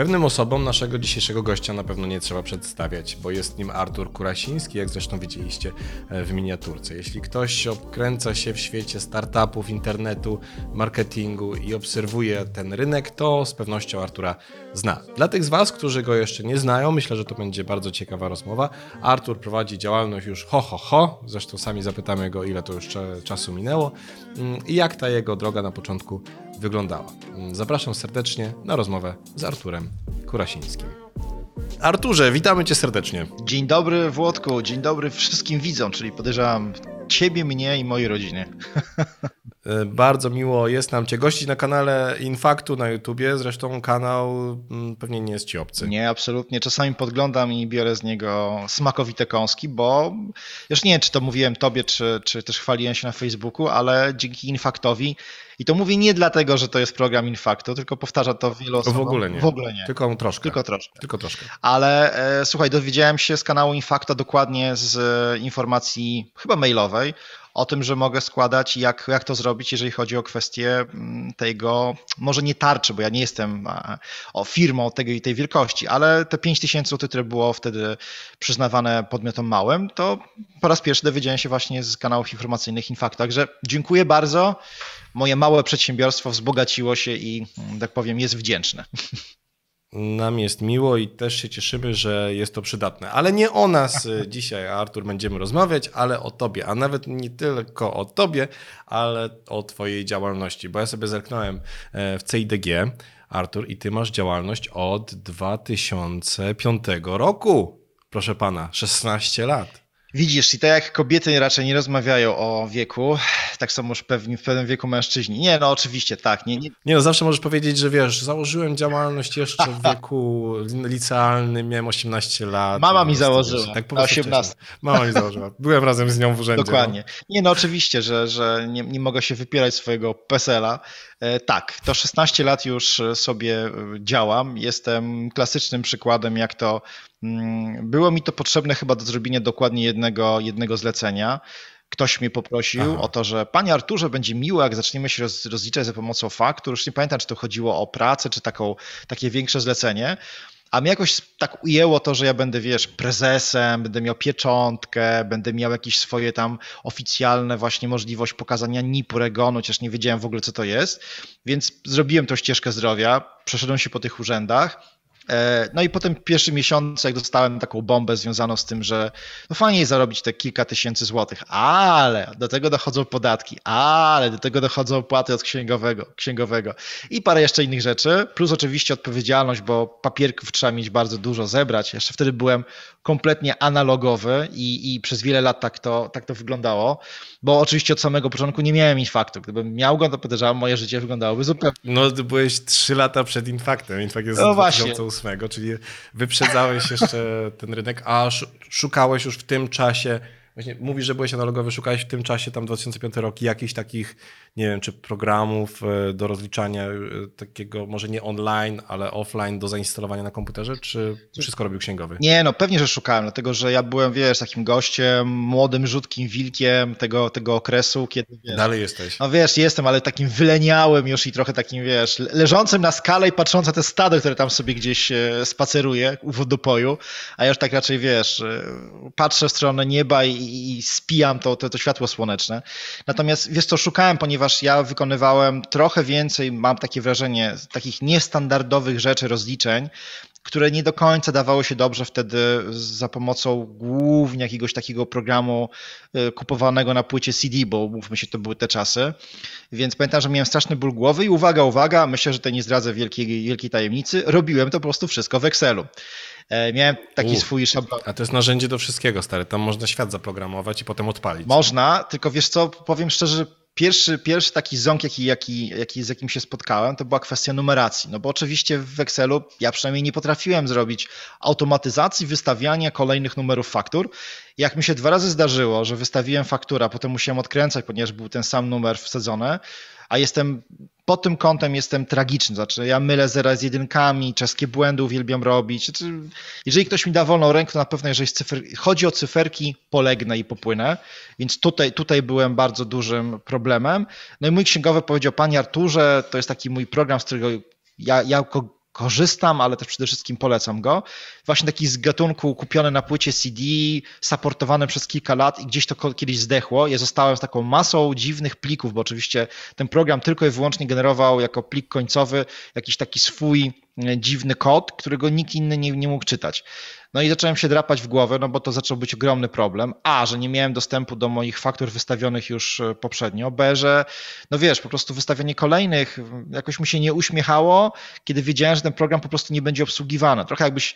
Pewnym osobom naszego dzisiejszego gościa na pewno nie trzeba przedstawiać, bo jest nim Artur Kurasiński, jak zresztą widzieliście e, w miniaturce. Jeśli ktoś obkręca się w świecie startupów, internetu, marketingu i obserwuje ten rynek, to z pewnością Artura zna. Dla tych z Was, którzy go jeszcze nie znają, myślę, że to będzie bardzo ciekawa rozmowa. Artur prowadzi działalność już ho, ho, ho. Zresztą sami zapytamy go, ile to już czasu minęło mm, i jak ta jego droga na początku wyglądała. Zapraszam serdecznie na rozmowę z Arturem Kurasińskim. Arturze, witamy cię serdecznie. Dzień dobry Włodku, dzień dobry wszystkim widzom, czyli podejrzewam ciebie, mnie i mojej rodziny. E, bardzo miło jest nam Cię gościć na kanale Infaktu na YouTubie. Zresztą kanał mm, pewnie nie jest Ci obcy. Nie, absolutnie. Czasami podglądam i biorę z niego smakowite kąski, bo już nie wiem, czy to mówiłem Tobie, czy, czy też chwaliłem się na Facebooku, ale dzięki Infaktowi i to mówię nie dlatego, że to jest program Infaktu, tylko powtarza to wielu osobom. W ogóle nie. W ogóle nie. Tylko troszkę. Tylko troszkę. Tylko troszkę. Ale e, słuchaj, dowiedziałem się z kanału Infakta dokładnie z informacji chyba mailowej, o tym, że mogę składać i jak, jak to zrobić, jeżeli chodzi o kwestię mm, tego, może nie tarczy, bo ja nie jestem o firmą tego, tej wielkości, ale te 5 tysięcy złotych, które było wtedy przyznawane podmiotom małym, to po raz pierwszy dowiedziałem się właśnie z kanałów informacyjnych Infact. Także dziękuję bardzo. Moje małe przedsiębiorstwo wzbogaciło się i, mm, tak powiem, jest wdzięczne. Nam jest miło i też się cieszymy, że jest to przydatne. Ale nie o nas y, dzisiaj, Artur, będziemy rozmawiać, ale o tobie. A nawet nie tylko o tobie, ale o twojej działalności. Bo ja sobie zerknąłem e, w CIDG, Artur, i ty masz działalność od 2005 roku. Proszę pana, 16 lat. Widzisz, i tak jak kobiety raczej nie rozmawiają o wieku, tak samo już pewni, w pewnym wieku mężczyźni. Nie, no oczywiście, tak. Nie, nie. nie no, zawsze możesz powiedzieć, że wiesz, założyłem działalność jeszcze w wieku licealnym, miałem 18 lat. Mama mi założyła, tak po 18. Mama mi założyła. Byłem razem z nią w urzędzie. Dokładnie. No. Nie, no oczywiście, że, że nie, nie mogę się wypierać swojego PESEL-a. E, tak, to 16 lat już sobie e, działam. Jestem klasycznym przykładem, jak to było mi to potrzebne chyba do zrobienia dokładnie jednego, jednego zlecenia. Ktoś mnie poprosił Aha. o to, że panie Arturze, będzie miło, jak zaczniemy się roz, rozliczać za pomocą faktur. Już nie pamiętam, czy to chodziło o pracę, czy taką, takie większe zlecenie. A mnie jakoś tak ujęło to, że ja będę, wiesz, prezesem, będę miał pieczątkę, będę miał jakieś swoje tam oficjalne właśnie możliwość pokazania NIP-u, regonu, chociaż nie wiedziałem w ogóle, co to jest. Więc zrobiłem tą ścieżkę zdrowia, przeszedłem się po tych urzędach no i potem pierwszy miesiąc, jak dostałem taką bombę związaną z tym, że no fajnie jest zarobić te kilka tysięcy złotych, ale do tego dochodzą podatki, ale do tego dochodzą opłaty od księgowego, księgowego i parę jeszcze innych rzeczy, plus oczywiście odpowiedzialność, bo papierków trzeba mieć bardzo dużo, zebrać. Jeszcze wtedy byłem kompletnie analogowy i, i przez wiele lat tak to, tak to wyglądało, bo oczywiście od samego początku nie miałem infaktu. Gdybym miał go, to podejrzewam, moje życie wyglądałoby zupełnie. No, ty byłeś trzy lata przed infaktem. Infakt jest no z 2008, czyli wyprzedzałeś jeszcze ten rynek, a szukałeś już w tym czasie Właśnie mówisz, że byłeś analogowy, szukałeś w tym czasie, tam 2005 rok, jakichś takich, nie wiem, czy programów e, do rozliczania e, takiego, może nie online, ale offline do zainstalowania na komputerze, czy wszystko robił księgowy? Nie, no pewnie, że szukałem, dlatego że ja byłem, wiesz, takim gościem, młodym, rzutkim wilkiem tego, tego okresu, kiedy, wiesz, Dalej jesteś. No wiesz, jestem, ale takim wyleniałym już i trochę takim, wiesz, leżącym na skale i patrzącym na te stado, które tam sobie gdzieś e, spaceruje u wodopoju, a ja już tak raczej, wiesz, patrzę w stronę nieba i i spijam to, to, to światło słoneczne. Natomiast wiesz co, szukałem, ponieważ ja wykonywałem trochę więcej, mam takie wrażenie, takich niestandardowych rzeczy, rozliczeń, które nie do końca dawało się dobrze wtedy za pomocą głównie jakiegoś takiego programu y, kupowanego na płycie CD, bo mówmy się, to były te czasy. Więc pamiętam, że miałem straszny ból głowy i uwaga, uwaga, myślę, że tutaj nie zdradzę wielkiej, wielkiej tajemnicy, robiłem to po prostu wszystko w Excelu. E, miałem taki U, swój szablon. A to jest narzędzie do wszystkiego, stary. Tam można świat zaprogramować i potem odpalić. Można, tylko wiesz co, powiem szczerze, pierwszy, pierwszy taki ząg, jaki, jaki, jaki, z jakim się spotkałem, to była kwestia numeracji. No bo oczywiście w Excelu ja przynajmniej nie potrafiłem zrobić automatyzacji wystawiania kolejnych numerów faktur. Jak mi się dwa razy zdarzyło, że wystawiłem fakturę, a potem musiałem odkręcać, ponieważ był ten sam numer wsadzony, a jestem pod tym kątem jestem tragiczny. Znaczy, ja mylę zera z jedynkami, czeskie błędy uwielbiam robić. Znaczy, jeżeli ktoś mi da wolną rękę, to na pewno, jeżeli cyfer... chodzi o cyferki, polegnę i popłynę. Więc tutaj, tutaj byłem bardzo dużym problemem. No i mój księgowy powiedział, panie Arturze, to jest taki mój program, z którego ja, ja korzystam, ale też przede wszystkim polecam go. Właśnie taki z gatunku kupiony na płycie CD, supportowany przez kilka lat i gdzieś to kiedyś zdechło. Ja zostałem z taką masą dziwnych plików, bo oczywiście ten program tylko i wyłącznie generował jako plik końcowy jakiś taki swój dziwny kod, którego nikt inny nie, nie mógł czytać. No i zacząłem się drapać w głowę, no bo to zaczął być ogromny problem. A, że nie miałem dostępu do moich faktur wystawionych już e, poprzednio. B, że no wiesz, po prostu wystawianie kolejnych jakoś mi się nie uśmiechało, kiedy wiedziałem, że ten program po prostu nie będzie obsługiwany. Trochę jakbyś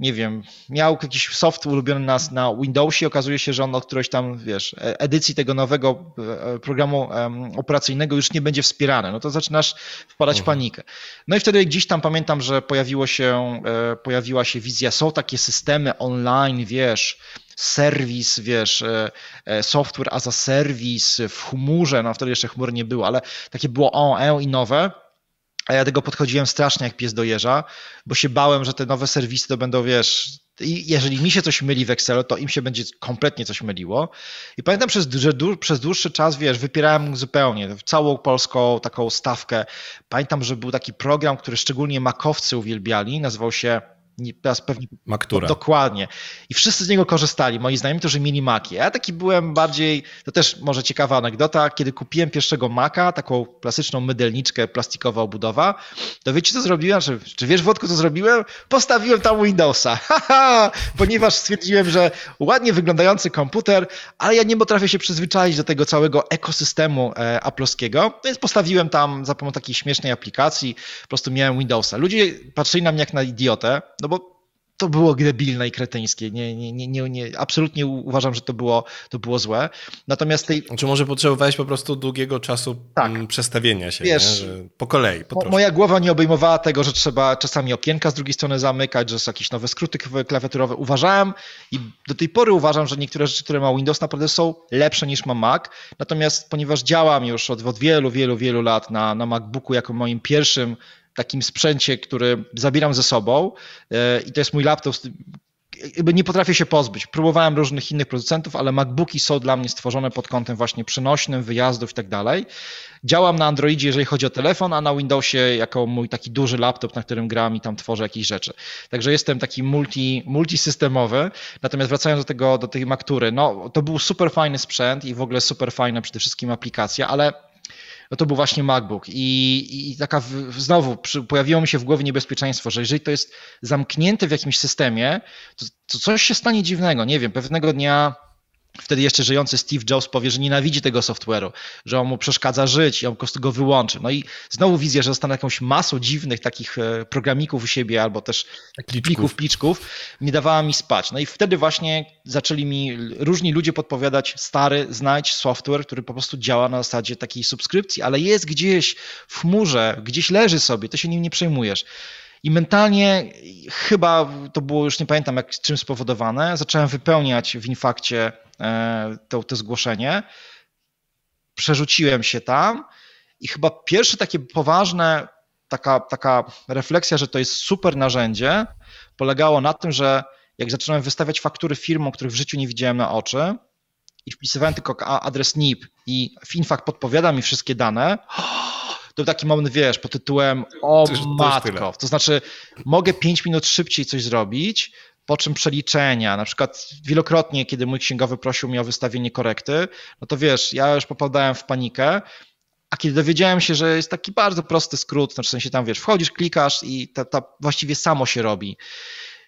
nie wiem, miał jakiś soft ulubiony nas na Windowsie, okazuje się, że on od którejś tam, wiesz, e, edycji tego nowego e, programu operacyjnego już nie będzie wspierany, no to zaczynasz wpadać w mhm. panikę. No i wtedy gdzieś tam pamiętam, że pojawiło się, e, pojawiła się wizja, są takie systemy online, wiesz, serwis, wiesz, software as a service w chmurze, no wtedy jeszcze chmur nie było, ale takie było o, e i nowe, a ja tego podchodziłem strasznie jak pies do jeża, bo się bałem, że te nowe serwisy to będą, wiesz, i jeżeli mi się coś myli w Excelu, to im się będzie kompletnie coś myliło. I pamiętam, że przez dłuższy czas, wiesz, wypierałem zupełnie całą polską taką stawkę. Pamiętam, że był taki program, który szczególnie makowcy uwielbiali, nazywał się teraz pewnie Maktura. Dokładnie. I wszyscy z niego korzystali. Moi znajomi, którzy mieli Maki. Ja taki byłem bardziej, to też może ciekawa anegdota, kiedy kupiłem pierwszego Maka, taką klasyczną mydelniczkę, plastikowa obudowa, to wiecie co zrobiłem? Czy, czy wiesz Wodku co zrobiłem? Postawiłem tam Windowsa. Ponieważ stwierdziłem, że ładnie wyglądający komputer, ale ja nie potrafię się przyzwyczaić do tego całego ekosystemu e, aploskiego, więc postawiłem tam za pomocą takiej śmiesznej aplikacji, po prostu miałem Windowsa. Ludzie patrzyli na mnie jak na idiotę, no bo to było debilne i kretyńskie. Nie, nie, nie, nie, nie, absolutnie uważam, że to było, to było złe. Natomiast tej... Czy może potrzebowałeś po prostu długiego czasu tak. Mm, przestawienia się, Wiesz, po kolei? Po moja głowa nie obejmowała tego, że trzeba czasami okienka z drugiej strony zamykać, że są jakieś nowe skróty klawiaturowe. Uważałem i do tej pory uważam, że niektóre rzeczy, które ma Windows naprawdę są lepsze niż ma Mac. Natomiast ponieważ działam już od, od wielu, wielu, wielu lat na, na MacBooku jako moim pierwszym takim sprzęcie, który zabieram ze sobą e, i to jest mój laptop, nie potrafię się pozbyć. Próbowałem różnych innych producentów, ale MacBooki są dla mnie stworzone pod kątem właśnie przenośnym, wyjazdów i tak dalej. Działam na Androidzie, jeżeli chodzi o telefon, a na Windowsie jako mój taki duży laptop, na którym gram i tam tworzę jakieś rzeczy. Także jestem taki multi, multisystemowy. Natomiast wracając do tego, do tej Maktury, no to był super fajny sprzęt i w ogóle super fajna przede wszystkim aplikacja, ale no to był właśnie MacBook. I, i taka w, znowu przy, pojawiło mi się w głowie niebezpieczeństwo, że jeżeli to jest zamknięte w jakimś systemie, to, to coś się stanie dziwnego. Nie wiem, pewnego dnia Wtedy jeszcze żyjący Steve Jobs powie, że nienawidzi tego software'u, że on mu przeszkadza żyć i on po prostu go wyłączy. No i znowu wizja, że zostanę jakąś masą dziwnych takich e, programików u siebie albo też pliczków. plików, pliczków, nie dawała mi spać. No i wtedy właśnie zaczęli mi różni ludzie podpowiadać, stary, znajdź software, który po prostu działa na zasadzie takiej subskrypcji, ale jest gdzieś w chmurze, gdzieś leży sobie, to się nim nie przejmujesz. I mentalnie chyba to było już nie pamiętam jak czym spowodowane. Zacząłem wypełniać w infakcie e, to, to zgłoszenie. Przerzuciłem się tam i chyba pierwsze takie poważne, taka, taka refleksja, że to jest super narzędzie, polegało na tym, że jak zacząłem wystawiać faktury firmom, których w życiu nie widziałem na oczy i wpisywałem tylko adres NIP i Finfak podpowiada mi wszystkie dane, to taki moment, wiesz, pod tytułem o to matko, to znaczy mogę 5 minut szybciej coś zrobić, po czym przeliczenia, na przykład wielokrotnie, kiedy mój księgowy prosił mnie o wystawienie korekty, no to wiesz, ja już popadałem w panikę, a kiedy dowiedziałem się, że jest taki bardzo prosty skrót, znaczy w sensie tam wiesz, wchodzisz, klikasz i to, to właściwie samo się robi.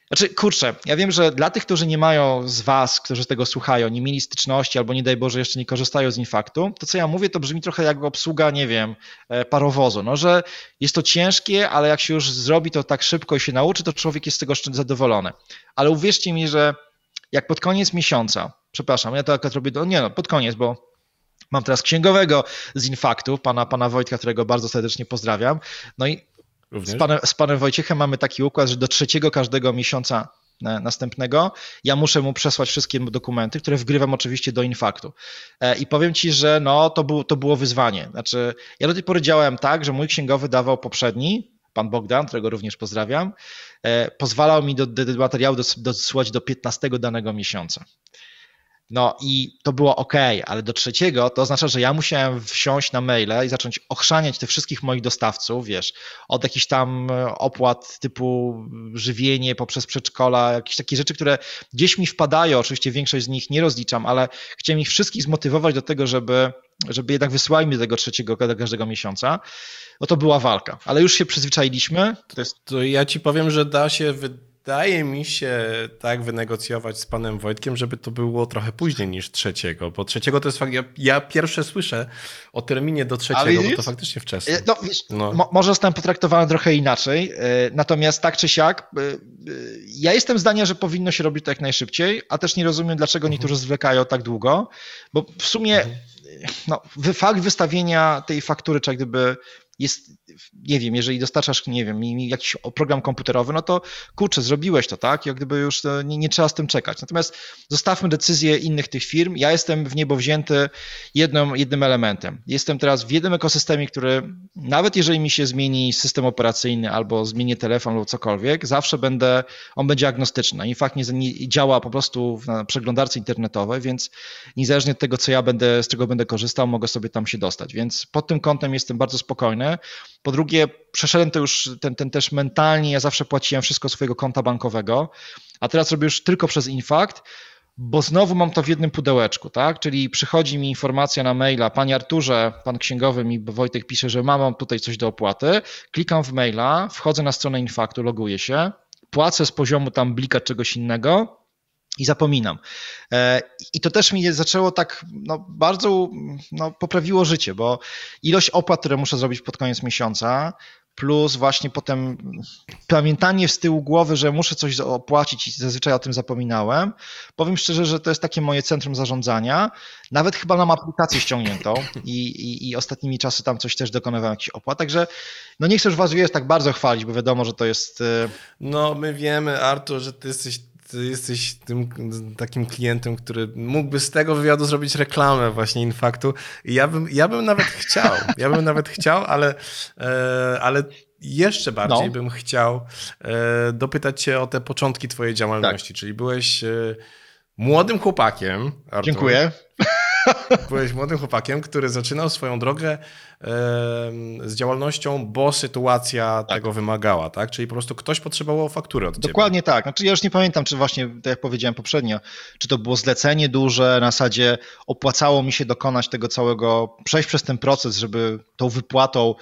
Znaczy, kurczę, ja wiem, że dla tych, którzy nie mają z Was, którzy tego słuchają, nie mieli styczności albo nie daj Boże jeszcze nie korzystają z Infaktu, to co ja mówię, to brzmi trochę jak obsługa, nie wiem, e, parowozu. No, że jest to ciężkie, ale jak się już zrobi to tak szybko i się nauczy, to człowiek jest z tego zadowolony. Ale uwierzcie mi, że jak pod koniec miesiąca, przepraszam, ja to akurat robię, no nie no, pod koniec, bo Mam teraz księgowego z Infaktu, pana, pana Wojtka, którego bardzo serdecznie pozdrawiam. No i z panem, z panem Wojciechem mamy taki układ, że do trzeciego każdego miesiąca e, następnego, ja muszę mu przesłać wszystkie dokumenty, które wgrywam oczywiście do infaktu. E, I powiem ci, że no, to, był, to było wyzwanie. Znaczy, ja do tej pory działałem tak, że mój księgowy dawał poprzedni, pan Bogdan, którego również pozdrawiam, e, pozwalał mi do, do, do materiału dosłać do 15 danego miesiąca. No i to było ok, ale do trzeciego to oznacza, że ja musiałem wsiąść na maile i zacząć ochrzaniać tych wszystkich moich dostawców, wiesz, od jakichś tam e, opłat typu żywienie poprzez przedszkola, jakieś takie rzeczy, które gdzieś mi wpadają, oczywiście większość z nich nie rozliczam, ale chciałem ich wszystkich zmotywować do tego, żeby, żeby jednak wysyłali mi tego trzeciego każdego miesiąca. No to była walka, ale już się przyzwyczailiśmy. To, jest... to ja ci powiem, że da się wydaje mi się tak wynegocjować z panem Wojtkiem, żeby to było trochę później niż trzeciego, bo trzeciego to jest fakt, ja, ja pierwsze słyszę o terminie do trzeciego, bo to faktycznie wcześniej. E, no, wiesz, no. Mo może zostałem potraktowany trochę inaczej, e, natomiast tak czy siak, e, ja jestem zdania, że powinno się robić to jak najszybciej, a też nie rozumiem, dlaczego mhm. niektórzy zwlekają tak długo, bo w sumie mhm. no, fakt wystawienia tej faktury, czy jak gdyby jest, nie wiem, jeżeli dostarczasz, nie wiem, jakiś program komputerowy, no to kurczę, zrobiłeś to, tak? Jak gdyby już nie, nie, trzeba z tym czekać. Natomiast zostawmy decyzje innych tych firm. Ja jestem w niebo wzięty jedną, jednym elementem. Jestem teraz w jednym ekosystemie, który nawet jeżeli mi się zmieni system operacyjny albo zmieni telefon lub cokolwiek, zawsze będę, on będzie agnostyczny. I fakt nie, nie działa po prostu na przeglądarce internetowej, więc niezależnie od tego, co ja będę, z czego będę korzystał, mogę sobie tam się dostać. Więc pod tym kątem jestem bardzo spokojny. Po drugie, przeszedłem to już ten, ten też mentalnie, ja zawsze płaciłem wszystko swojego konta bankowego, a teraz robię już tylko przez Infact, bo znowu mam to w jednym pudełeczku, tak? Czyli przychodzi mi informacja na maila, panie Arturze, pan księgowy mi, Wojtek pisze, że mam tutaj coś do opłaty, klikam w maila, wchodzę na stronę Infaktu, loguję się, płacę z poziomu tam blika czegoś innego, i zapominam. E, I to też mi zaczęło tak no, bardzo no, poprawiło życie, bo ilość opłat, które muszę zrobić pod koniec miesiąca, plus właśnie potem pamiętanie z tyłu głowy, że muszę coś opłacić i zazwyczaj o tym zapominałem. Powiem szczerze, że to jest takie moje centrum zarządzania. Nawet chyba mam aplikację ściągniętą i, i, i ostatnimi czasy tam coś też dokonywałem jakiś opłat, także no nie chcę już was wiesz, tak bardzo chwalić, bo wiadomo, że to jest... E, no my wiemy Artur, że ty jesteś ty jesteś tym takim klientem, który mógłby z tego wywiadu zrobić reklamę właśnie Infaktu. I ja bym, ja bym nawet chciał, ja bym nawet chciał, ale, e, ale jeszcze bardziej no. bym chciał e, dopytać cię o te początki twojej działalności, tak. czyli byłeś e, młodym chłopakiem. Artur, Dziękuję. Byłeś młodym chłopakiem, który zaczynał swoją drogę z działalnością, bo sytuacja tak. tego wymagała, tak? Czyli po prostu ktoś potrzebował faktury od Dokładnie ciebie. tak. Znaczy ja już nie pamiętam, czy właśnie, tak jak powiedziałem poprzednio, czy to było zlecenie duże, na zasadzie opłacało mi się dokonać tego całego, przejść przez ten proces, żeby tą wypłatą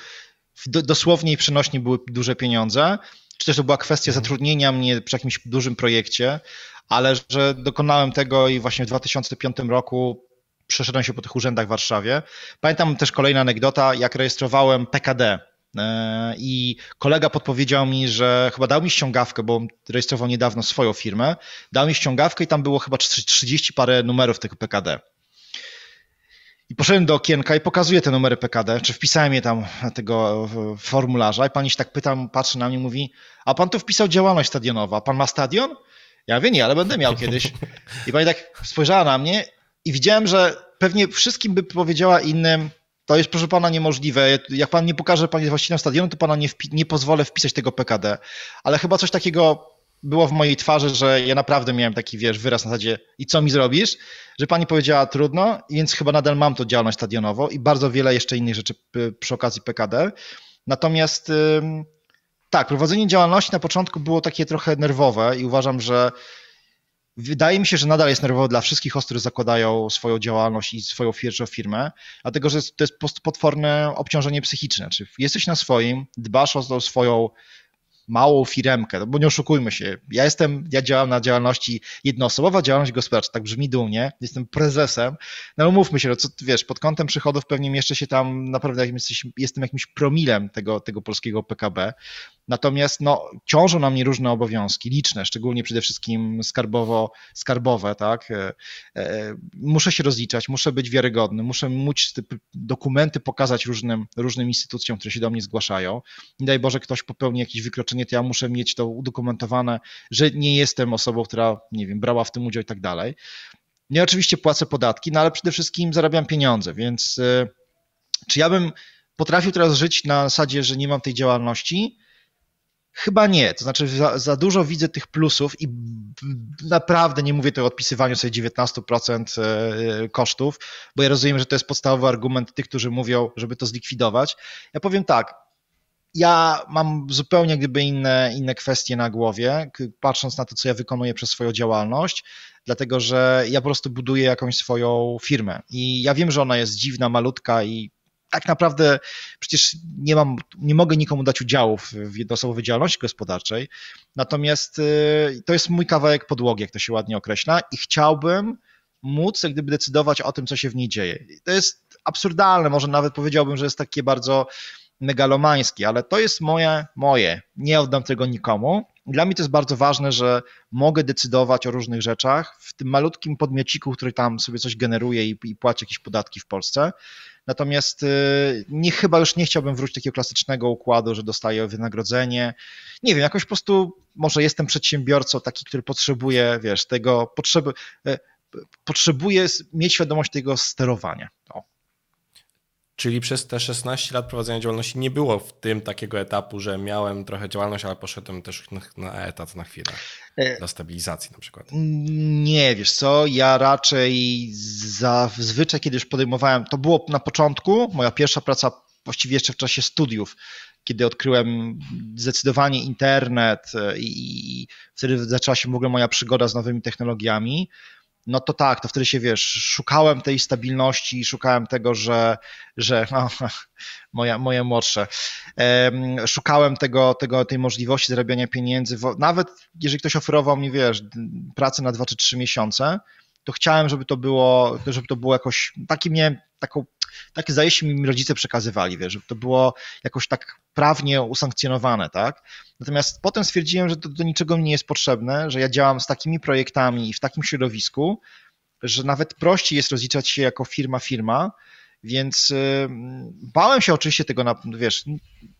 dosłownie i przenośnie były duże pieniądze, czy też to była kwestia mhm. zatrudnienia mnie przy jakimś dużym projekcie, ale że dokonałem tego i właśnie w 2005 roku przeszedłem się po tych urzędach w Warszawie. Pamiętam też kolejna anegdota, jak rejestrowałem PKD. E, I kolega podpowiedział mi, że chyba dał mi ściągawkę, bo rejestrował niedawno swoją firmę. Dał mi ściągawkę i tam było chyba 30 parę numerów tego PKD. I poszedłem do okienka i pokazuję te numery PKD, czy wpisałem je tam tego formularza i pani się tak pyta, patrzy na mnie mówi, a pan tu wpisał działalność stadionowa, pan ma stadion? Ja mówię, nie, ale będę miał kiedyś. I pani tak spojrzała na mnie i widziałem, że pewnie wszystkim by powiedziała innym, to jest proszę pana niemożliwe. Jak pan nie pokaże, że pan jest właścicielem stadionu, to pana nie, nie pozwolę wpisać tego PKD. Ale chyba coś takiego było w mojej twarzy, że ja naprawdę miałem taki, wiesz, wyraz na zasadzie i co mi zrobisz? Że pani powiedziała trudno, więc chyba nadal mam to działalność stadionową i bardzo wiele jeszcze innych rzeczy przy okazji PKD. Natomiast tak, prowadzenie działalności na początku było takie trochę nerwowe i uważam, że Wydaje mi się, że nadal jest nerwowo dla wszystkich którzy zakładają swoją działalność i swoją firmę, dlatego że to jest potworne obciążenie psychiczne. Czy jesteś na swoim, dbasz o swoją małą firemkę, no bo nie oszukujmy się, ja jestem, ja działam na działalności jednoosobowa działalność gospodarcza, tak brzmi dumnie, jestem prezesem, no umówmy się, no co, wiesz, pod kątem przychodów pewnie mieszczę się tam naprawdę jakimś, jestem jakimś promilem tego, tego polskiego PKB, natomiast no ciążą na mnie różne obowiązki, liczne, szczególnie przede wszystkim skarbowo, skarbowe, tak, e, e, muszę się rozliczać, muszę być wiarygodny, muszę móc te dokumenty pokazać różnym, różnym instytucjom, które się do mnie zgłaszają, nie daj Boże ktoś popełni jakieś wykroczenie czy nie, to ja muszę mieć to udokumentowane, że nie jestem osobą, która, nie wiem, brała w tym udział i tak dalej. Ja oczywiście płacę podatki, no ale przede wszystkim zarabiam pieniądze, więc y, czy ja bym potrafił teraz żyć na zasadzie, że nie mam tej działalności? Chyba nie. To znaczy, za, za, dużo widzę tych plusów i naprawdę nie mówię to o odpisywaniu sobie 19% e, kosztów, bo ja rozumiem, że to jest podstawowy argument tych, którzy mówią, żeby to zlikwidować. Ja powiem tak. Ja mam zupełnie gdyby inne, inne kwestie na głowie, patrząc na to, co ja wykonuję przez swoją działalność, dlatego że ja po prostu buduję jakąś swoją firmę. I ja wiem, że ona jest dziwna, malutka i tak naprawdę przecież nie mam, nie mogę nikomu dać udziałów w jednoosobowej działalności gospodarczej. Natomiast y, to jest mój kawałek podłogi, jak to się ładnie określa, i chciałbym móc jak gdyby decydować o tym, co się w niej dzieje. To jest absurdalne, może nawet powiedziałbym, że jest takie bardzo megalomańskie, ale to jest moje, moje. Nie oddam tego nikomu. Dla mnie to jest bardzo ważne, że mogę decydować o różnych rzeczach w tym malutkim podmiociku, który tam sobie coś generuje i, i płaci jakieś podatki w Polsce. Natomiast y, nie, chyba już nie chciałbym wrócić do takiego klasycznego układu, że dostaję wynagrodzenie. Nie wiem, jakoś po prostu może jestem przedsiębiorcą taki, który potrzebuje, wiesz, tego, potrzeby, e, potrzebuje mieć świadomość tego sterowania. O. Czyli przez te 16 lat prowadzenia działalności nie było w tym takiego etapu, że miałem trochę działalność, ale poszedłem też na etat na chwilę. E, dla stabilizacji na przykład. Nie, wiesz co, ja raczej zazwyczaj, kiedy już podejmowałem, to było na początku, moja pierwsza praca właściwie jeszcze w czasie studiów, kiedy odkryłem zdecydowanie internet e, i wtedy zaczęła się w ogóle moja przygoda z nowymi technologiami no to tak, to wtedy się wiesz, szukałem tej stabilności, szukałem tego, że, że no, moja, moje młodsze, szukałem tego, tego, tej możliwości zarabiania pieniędzy, nawet jeżeli ktoś oferował mi, wiesz, pracę na dwa czy trzy miesiące, to chciałem, żeby to było, żeby to było jakoś, taki mnie, taką tak zdaje się mi rodzice przekazywali, wiesz, żeby to było jakoś tak prawnie usankcjonowane, tak? Natomiast potem stwierdziłem, że to do niczego mi nie jest potrzebne, że ja działam z takimi projektami i w takim środowisku, że nawet prościej jest rozliczać się jako firma firma, więc bałem się oczywiście tego, wiesz,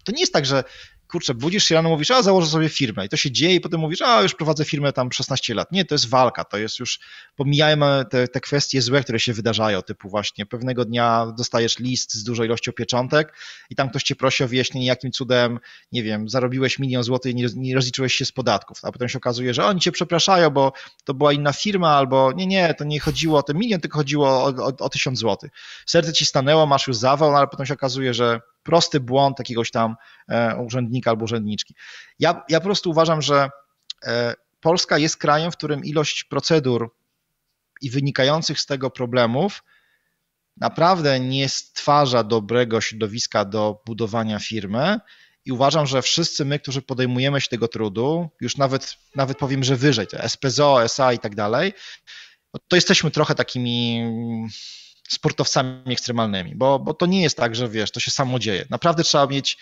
to nie jest tak, że kurczę, budzisz się rano, mówisz, a założę sobie firmę i to się dzieje i potem mówisz, a już prowadzę firmę tam 16 lat. Nie, to jest walka, to jest już, pomijajmy te, te kwestie złe, które się wydarzają, typu właśnie pewnego dnia dostajesz list z dużą ilością pieczątek i tam ktoś cię prosi o wyjaśnienie, jakim cudem, nie wiem, zarobiłeś milion złotych i nie, rozliczyłeś się z podatków, a potem się okazuje, że oni cię przepraszają, bo to była inna firma, albo nie, nie, to nie chodziło o ten milion, tylko chodziło o tysiąc złotych. Serce ci stanęło, masz już zawał, no ale potem się okazuje, że prosty błąd jakiegoś tam e, urzędnika albo urzędniczki. Ja, ja po prostu uważam, że e, Polska jest krajem, w którym ilość procedur i wynikających z tego problemów naprawdę nie stwarza dobrego środowiska do budowania firmy. I uważam, że wszyscy my, którzy podejmujemy się tego trudu, już nawet, nawet powiem, że wyżej, SPZO, SA i tak dalej, no to jesteśmy trochę takimi sportowcami ekstremalnymi, bo, bo to nie jest tak, że wiesz, to się samo dzieje. Naprawdę trzeba mieć.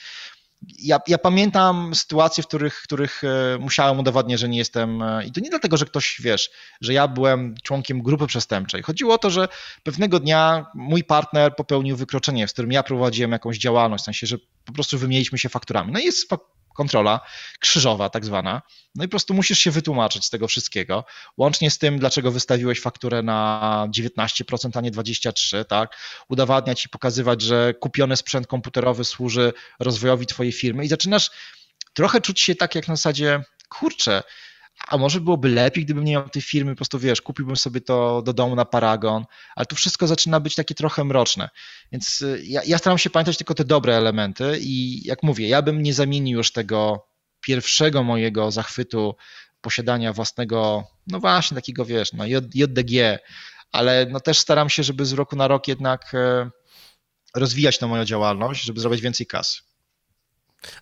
Ja, ja pamiętam sytuacje, w których, których e, musiałem udowadniać, że nie jestem. E, I to nie dlatego, że ktoś wiesz, że ja byłem członkiem grupy przestępczej. Chodziło o to, że pewnego dnia mój partner popełnił wykroczenie, z którym ja prowadziłem jakąś działalność, w sensie, że po prostu wymieniliśmy się fakturami. No i jest kontrola krzyżowa, tak zwana. No i po prostu musisz się wytłumaczyć z tego wszystkiego, łącznie z tym, dlaczego wystawiłeś fakturę na 19%, a nie 23%, tak? Udowadniać i pokazywać, że kupiony sprzęt komputerowy służy rozwojowi twojej firmy i zaczynasz trochę czuć się tak jak na zasadzie, kurczę, a może byłoby lepiej, gdybym nie miał tej firmy, po prostu wiesz, kupiłbym sobie to do domu na paragon, ale tu wszystko zaczyna być takie trochę mroczne. Więc y, ja, ja staram się pamiętać tylko te dobre elementy i jak mówię, ja bym nie zamienił już tego pierwszego mojego zachwytu posiadania własnego, no właśnie takiego wiesz, no JDG, ale no też staram się, żeby z roku na rok jednak e, rozwijać tę moją działalność, żeby zrobić więcej kasy.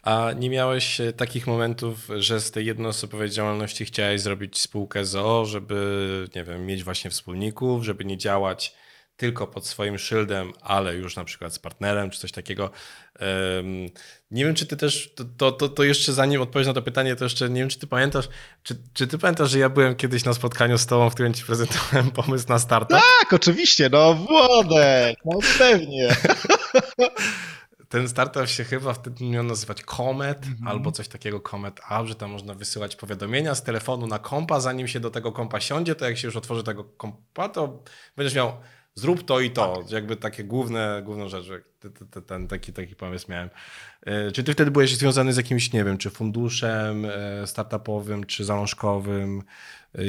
A nie miałeś e, takich momentów, że z tej jednoosobowej działalności chciałeś zrobić spółkę ZOO, żeby, nie wiem, mieć właśnie wspólników, żeby nie działać tylko pod swoim szyldem, ale już na przykład z partnerem czy coś takiego. Nie wiem, czy ty też, to, to, to jeszcze zanim odpowiesz na to pytanie, to jeszcze nie wiem, czy ty pamiętasz, czy, czy ty pamiętasz, że ja byłem kiedyś na spotkaniu z tobą, w którym ci prezentowałem pomysł na startup? Tak, oczywiście, no Włodek, no pewnie. ten startup się chyba wtedy miał nazywać Comet mm -hmm. albo coś takiego Comet App, że tam można wysyłać powiadomienia z telefonu na kompa, zanim się do tego kompa siądzie, to jak się już otworzy tego kompa, to będziesz miał zrób to i to, jakby takie główne, główną rzecz, jak te- te- te- ten taki, taki pomysł miałem. E, Czy ty wtedy byłeś związany z jakimś, nie wiem, czy funduszem e, startupowym, czy zalążkowym e,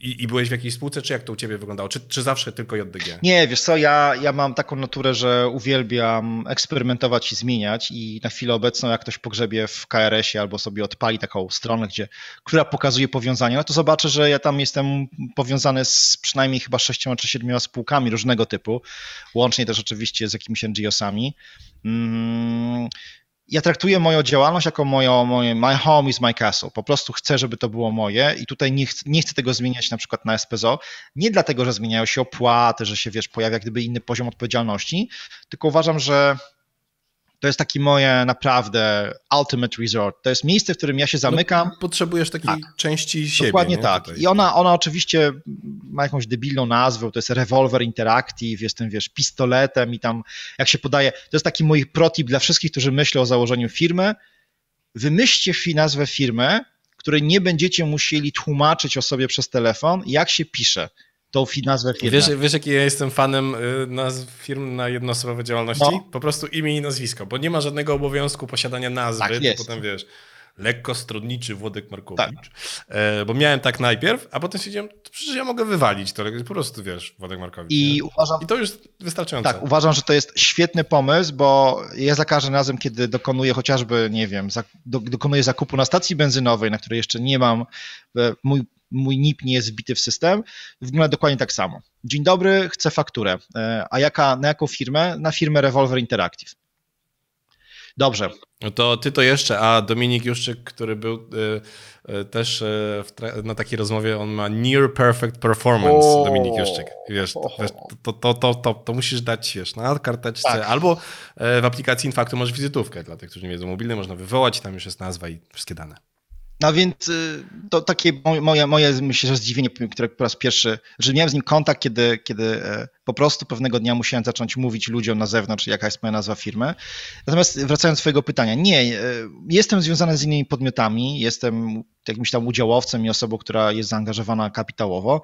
i, i byłeś w jakiejś spółce, czy jak to u ciebie wyglądało? Czy, czy zawsze tylko JDG? Nie, wiesz co, ja, ja mam taką naturę, że uwielbiam eksperymentować i zmieniać i na chwilę obecną jak ktoś pogrzebie w KRS-ie albo sobie odpali taką stronę, gdzie, która pokazuje powiązania, no to zobaczę, że ja tam jestem powiązany z przynajmniej chyba sześcioma czy siedmioma spółkami różnego typu, łącznie też oczywiście z jakimiś NGO-sami. Mm, ja traktuję moją działalność jako moją, moje my home is my castle. Po prostu chcę, żeby to było moje i tutaj nie chcę, nie chcę tego zmieniać na przykład na SPZO. Nie dlatego, że zmieniają się opłaty, że się wiesz, pojawia gdyby inny poziom odpowiedzialności, tylko uważam, że to jest taki moje naprawdę ultimate resort. To jest miejsce, w którym ja się zamykam. No, potrzebujesz takiej Tak. części siebie. Dokładnie nie? tak. Tutaj. I ona, ona oczywiście ma jakąś debilną nazwę, to jest Revolver Interactive, jestem, wiesz, pistoletem i tam, jak się podaje, to jest taki mój protip dla wszystkich, którzy myślą o założeniu firmy. Wymyślcie nazwę firmy, której nie będziecie musieli tłumaczyć o sobie przez telefon, jak się pisze tą nazwę firmy. wiesz, wiesz, jaki ja jestem fanem y, nazw firm na jednoosobowe działalności? No. Po prostu imię i nazwisko, bo nie ma żadnego obowiązku posiadania nazwy, Tak jest. potem wiesz, lekko stronniczy Włodek Markowicz. Tak. E, bo miałem tak najpierw, a potem stwierdziłem, to przecież ja mogę wywalić to, po prostu wiesz, Włodek Markowicz. I nie? uważam, I to już wystarczające. Tak, uważam, że to jest świetny pomysł, bo ja za każdym razem, kiedy dokonuję chociażby, nie wiem, dokonuję zakupu na stacji benzynowej, na której jeszcze nie mam, e, mój, mój NIP nie jest wbity w system, wygląda dokładnie tak samo. Dzień dobry, chcę fakturę. E, A jaka, na jaką firmę? Na firmę Revolver Interactive. Dobrze, No to ty to jeszcze, a Dominik Juszczyk, który był y, y, też y, na takiej rozmowie, on ma near perfect performance, O. Dominik Juszczyk. Wiesz, to, wiesz, to, to, to, to, to musisz dać, wiesz, na karteczce, Tak. albo w aplikacji Infacto masz wizytówkę, dla tych, którzy nie wiedzą, mobilny można wywołać, tam już jest nazwa i wszystkie dane. No więc y, to takie moje- moje, myślę, że zdziwienie, które po raz pierwszy, że miałem z nim kontakt, kiedy, kiedy e, po prostu pewnego dnia musiałem zacząć mówić ludziom na zewnątrz, jaka jest moja nazwa firmy. Natomiast wracając do twojego pytania, nie, e, jestem związany z innymi podmiotami, jestem jakimś tam udziałowcem i osobą, która jest zaangażowana kapitałowo,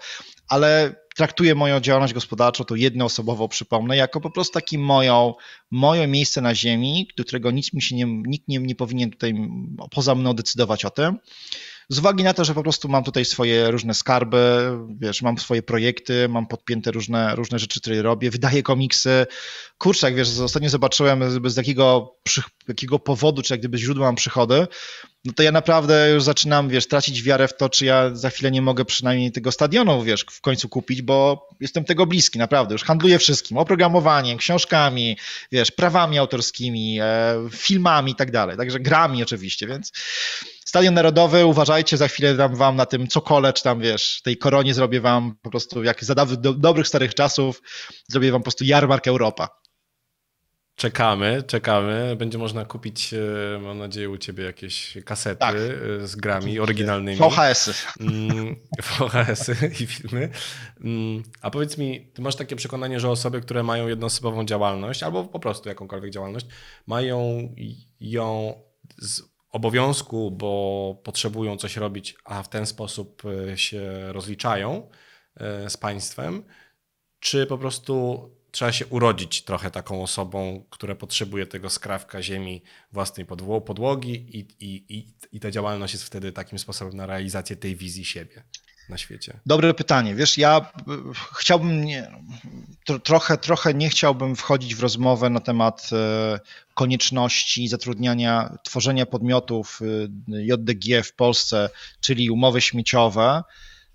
ale traktuję moją działalność gospodarczą, to jednoosobową przypomnę, jako po prostu taki moją, moje miejsce na ziemi, do którego nikt mi się nie, nikt nie, nie powinien tutaj poza mną decydować o tym. Z uwagi na to, że po prostu mam tutaj swoje różne skarby, wiesz, mam swoje projekty, mam podpięte różne, różne rzeczy, które robię, wydaję komiksy. Kurczę, jak wiesz, ostatnio zobaczyłem z jakiego, przy, jakiego powodu, czy jak gdyby źródła mam przychody, no to ja naprawdę już zaczynam, wiesz, tracić wiarę w to, czy ja za chwilę nie mogę przynajmniej tego stadionu, wiesz, w końcu kupić, bo jestem tego bliski, naprawdę. Już handluję wszystkim, oprogramowaniem, książkami, wiesz, prawami autorskimi, e, filmami i tak dalej, także grami oczywiście, więc Stadion Narodowy, uważajcie, za chwilę dam wam na tym cokole, czy tam, wiesz, tej koronie zrobię wam po prostu, jak za do, dobrych starych czasów, zrobię wam po prostu jarmark Europa. Czekamy, czekamy. Będzie można kupić, e, mam nadzieję, u ciebie jakieś kasety Tak. e, z grami oryginalnymi. VHS-y. Mm, VHS-y i filmy. Mm, A powiedz mi, ty masz takie przekonanie, że osoby, które mają jednoosobową działalność, albo po prostu jakąkolwiek działalność, mają ją z obowiązku, bo potrzebują coś robić, a w ten sposób e, się rozliczają e, z państwem, czy po prostu trzeba się urodzić trochę taką osobą, która potrzebuje tego skrawka ziemi własnej podło- podłogi i, i, i, i ta działalność jest wtedy takim sposobem na realizację tej wizji siebie na świecie. Dobre pytanie. Wiesz, ja y, chciałbym, nie, tro, trochę, trochę nie chciałbym wchodzić w rozmowę na temat e, konieczności zatrudniania, tworzenia podmiotów y, JDG w Polsce, czyli umowy śmieciowe,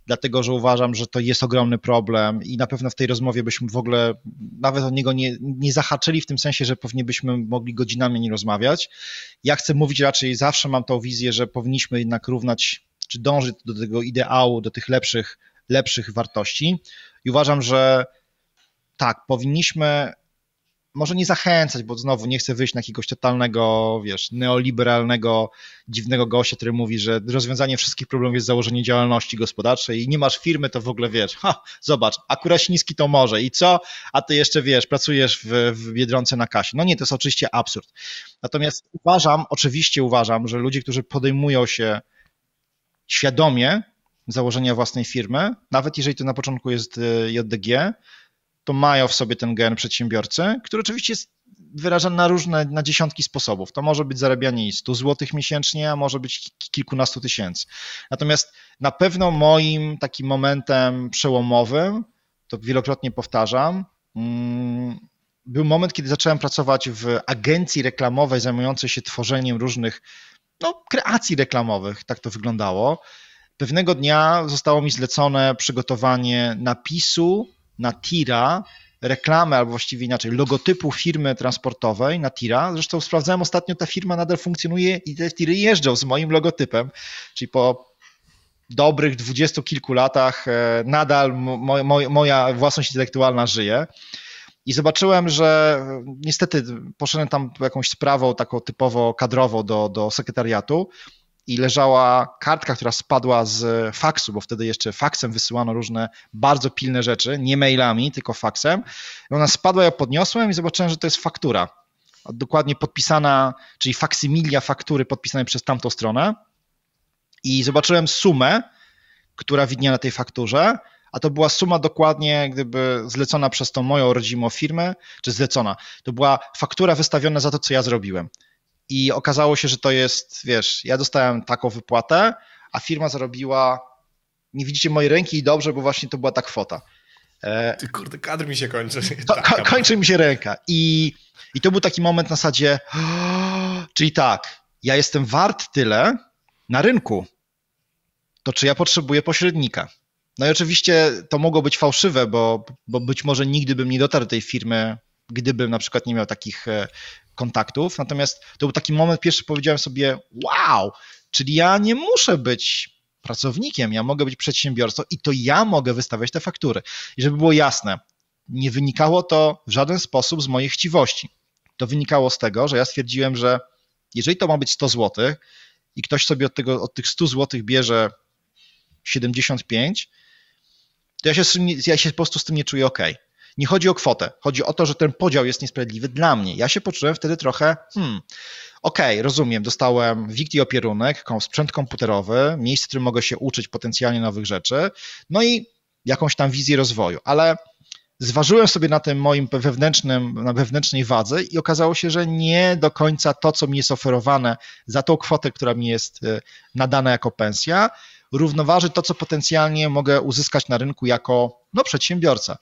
dlatego że uważam, że to jest ogromny problem i na pewno w tej rozmowie byśmy w ogóle nawet o niego nie, nie zahaczyli w tym sensie, że pewnie byśmy mogli godzinami nie rozmawiać. Ja chcę mówić raczej, zawsze mam tą wizję, że powinniśmy jednak równać, czy dążyć do tego ideału, do tych lepszych, lepszych wartości i uważam, że tak, powinniśmy może nie zachęcać, bo znowu nie chcę wyjść na jakiegoś totalnego, wiesz, neoliberalnego, dziwnego gościa, który mówi, że rozwiązanie wszystkich problemów jest założenie działalności gospodarczej i nie masz firmy, to w ogóle wiesz, ha, zobacz, a Kurasiński to może i co? A ty jeszcze wiesz, pracujesz w, w Biedronce na kasie. No nie, to jest oczywiście absurd. Natomiast uważam, oczywiście uważam, że ludzie, którzy podejmują się świadomie założenia własnej firmy, nawet jeżeli to na początku jest JDG, to mają w sobie ten gen przedsiębiorcy, który oczywiście jest wyrażany na różne, na dziesiątki sposobów. To może być zarabianie 100 zł miesięcznie, a może być kilkunastu tysięcy. Natomiast na pewno moim takim momentem przełomowym, to wielokrotnie powtarzam, mm, był moment, kiedy zacząłem pracować w agencji reklamowej zajmującej się tworzeniem różnych no, kreacji reklamowych, tak to wyglądało. Pewnego dnia zostało mi zlecone przygotowanie napisu na tira reklamy, albo właściwie inaczej, logotypu firmy transportowej na tira. Zresztą sprawdzałem ostatnio, ta firma nadal funkcjonuje i te tiry jeżdżą z moim logotypem, czyli po dobrych dwudziestu kilku latach e, nadal mo, mo, moja własność intelektualna żyje. I zobaczyłem, że niestety poszedłem tam jakąś sprawą taką typowo kadrową do, do sekretariatu i leżała kartka, która spadła z faksu, bo wtedy jeszcze faksem wysyłano różne bardzo pilne rzeczy, nie mailami, tylko faksem. I ona spadła, ja podniosłem i zobaczyłem, że to jest faktura. Dokładnie podpisana, czyli faksymilia faktury podpisanej przez tamtą stronę. I zobaczyłem sumę, która widniała na tej fakturze, a to była suma dokładnie, gdyby zlecona przez tą moją rodzimą firmę, czy zlecona. To była faktura wystawiona za to, co ja zrobiłem. I okazało się, że to jest, wiesz, ja dostałem taką wypłatę, a firma zarobiła, nie widzicie mojej ręki i dobrze, bo właśnie to była ta kwota. E, Ty kurde, kadr mi się kończy. To, ko kończy mi się ręka. I, I to był taki moment na zasadzie, czyli tak, ja jestem wart tyle na rynku, to czy ja potrzebuję pośrednika? No i oczywiście to mogło być fałszywe, bo, bo być może nigdy bym nie dotarł do tej firmy, gdybym na przykład nie miał takich e, kontaktów. Natomiast to był taki moment, pierwszy powiedziałem sobie, wow, czyli ja nie muszę być pracownikiem, ja mogę być przedsiębiorcą i to ja mogę wystawiać te faktury. I żeby było jasne, nie wynikało to w żaden sposób z mojej chciwości. To wynikało z tego, że ja stwierdziłem, że jeżeli to ma być 100 zł i ktoś sobie od, tego, od tych 100 zł bierze 75, to ja się, ja się po prostu z tym nie czuję ok. Nie chodzi o kwotę, chodzi o to, że ten podział jest niesprawiedliwy dla mnie. Ja się poczułem wtedy trochę, hmm, okej, okay, rozumiem, dostałem WIGT i opierunek, sprzęt komputerowy, miejsce, w którym mogę się uczyć potencjalnie nowych rzeczy, no i jakąś tam wizję rozwoju, ale zważyłem sobie na tym moim wewnętrznym, na wewnętrznej wadze i okazało się, że nie do końca to, co mi jest oferowane za tą kwotę, która mi jest y, nadana jako pensja, równoważy to, co potencjalnie mogę uzyskać na rynku jako no, przedsiębiorca.